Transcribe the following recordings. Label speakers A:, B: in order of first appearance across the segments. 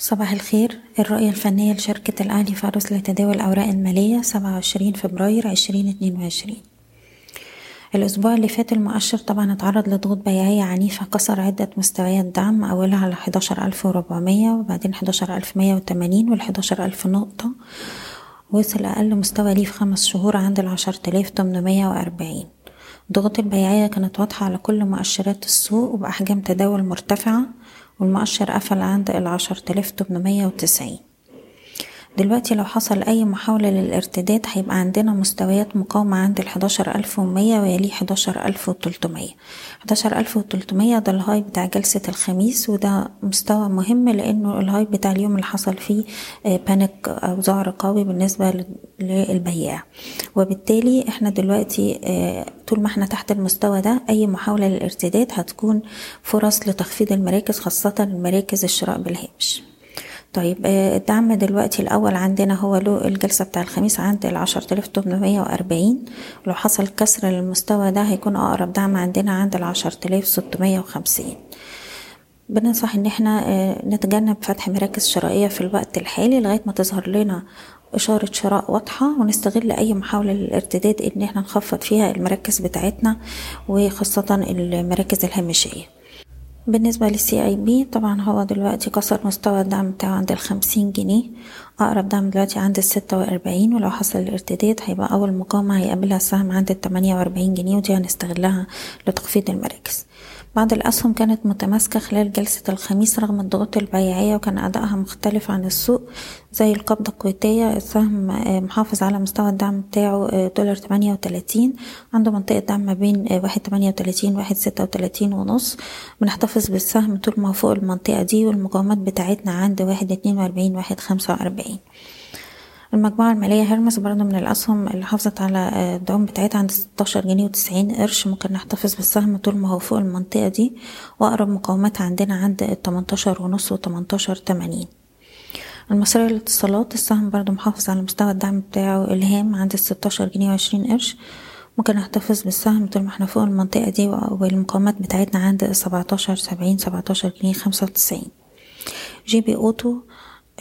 A: صباح الخير. الرؤية الفنية لشركة الأهلي فارس لتداول الأوراق المالية سبعة وعشرين فبراير عشرين اتنين وعشرين. الأسبوع اللي فات المؤشر طبعا اتعرض لضغوط بيعية عنيفة كسر عدة مستويات دعم أولها على حداشر ألف وربعمية وبعدين حداشر ألف مية وتمانين والحداشر ألف نقطة وصل أقل مستوى ليه في خمس شهور عند العشر تلاف تمنمية وأربعين. الضغوط البيعية كانت واضحة على كل مؤشرات السوق وبأحجام تداول مرتفعة. والمؤشر قفل عند العشر تلاف تمنمية وتسعين. دلوقتي لو حصل أي محاولة للارتداد هيبقى عندنا مستويات مقاومة عند الحداشر ألف ومية ويليه حداشر ألف وتلتمية. حداشر ألف وتلتمية ده ال high بتاع جلسة الخميس وده مستوى مهم لأنه ال high بتاع اليوم اللي حصل فيه panic أو ذعر قوي بالنسبة للبياع. وبالتالي إحنا دلوقتي طول ما إحنا تحت المستوى ده أي محاولة للارتداد هتكون فرص لتخفيض المراكز خاصة المراكز الشراء بالهامش. طيب الدعم دلوقتي الأول عندنا هو له الجلسة بتاع الخميس عند العشر تلاف تمنمية وأربعين لو حصل كسر للمستوى ده هيكون أقرب دعم عندنا عند العشر تلاف ستمية وخمسين. بننصح إن إحنا نتجنب فتح مراكز شرائية في الوقت الحالي لغاية ما تظهر لنا إشارة شراء واضحة ونستغل أي محاولة للارتداد إن إحنا نخفض فيها المراكز بتاعتنا وخاصة المراكز الهامشية. بالنسبة للسي اي بي طبعا هو دلوقتي كسر مستوى الدعم بتاعه عند الخمسين جنيه. أقرب دعم دلوقتي عند الستة وأربعين ولو حصل الارتداد هيبقى أول مقاومة هيقابلها السهم عند التمانية وأربعين جنيه ودي هنستغلها لتخفيض المراكز. بعض الأسهم كانت متماسكة خلال جلسة الخميس رغم الضغوط البيعية وكان أدائها مختلف عن السوق زي القبضة الكويتية السهم محافظ على مستوى الدعم بتاعه دولار تمانية وتلاتين عنده منطقة دعم ما بين واحد تمانية وتلاتين واحد ستة وتلاتين ونص. بنحتفظ بالسهم طول ما فوق المنطقة دي والمقاومات بتاعتنا عند واحد اتنين وأربعين واحد خمسة وأربعين. المجموعة المالية هرمس برضه من الأسهم اللي حافظت على الدعم بتاعتها عند ستاشر جنيه وتسعين قرش. ممكن نحتفظ بالسهم طول ما هو فوق المنطقة دي. وأقرب مقاومات عندنا عند التمنتاشر ونص وتمنتاشر تمانين. المصرية للاتصالات السهم برضه محافظ على مستوى الدعم بتاعه الهام عند الستاشر جنيه وعشرين قرش. ممكن نحتفظ بالسهم طول ما إحنا فوق المنطقة دي والمقاومات بتاعتنا عند سبعتاشر سبعين سبعتاشر جنيه خمسة وتسعين. GB Auto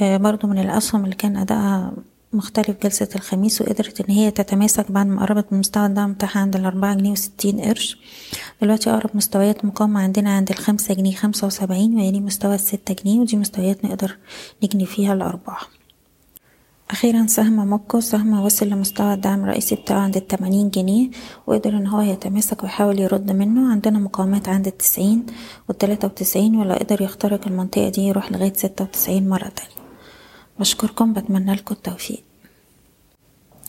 A: برضو من الأسهم اللي كان أدائها مختلف جلسة الخميس وقدرت إن هي تتماسك بعد ما قربت من مستوى الدعم بتاعها عند الأربعة جنيه وستين قرش. دلوقتي أقرب مستويات مقاومة عندنا عند الخمسة جنيه خمسة وسبعين ويلي مستوى الستة جنيه ودي مستويات نقدر نجني فيها الأرباح أخيرا سهم موكو سهم وصل لمستوى الدعم الرئيسي بتاعه عند التمانين جنيه وقدر إن هو يتماسك ويحاول يرد منه. عندنا مقاومات عند التسعين والتلاتة وتسعين ولو قدر يخترق المنطقة دي يروح لغاية ستة وتسعين مرة تانية. بشكركم بتمنى لكم التوفيق.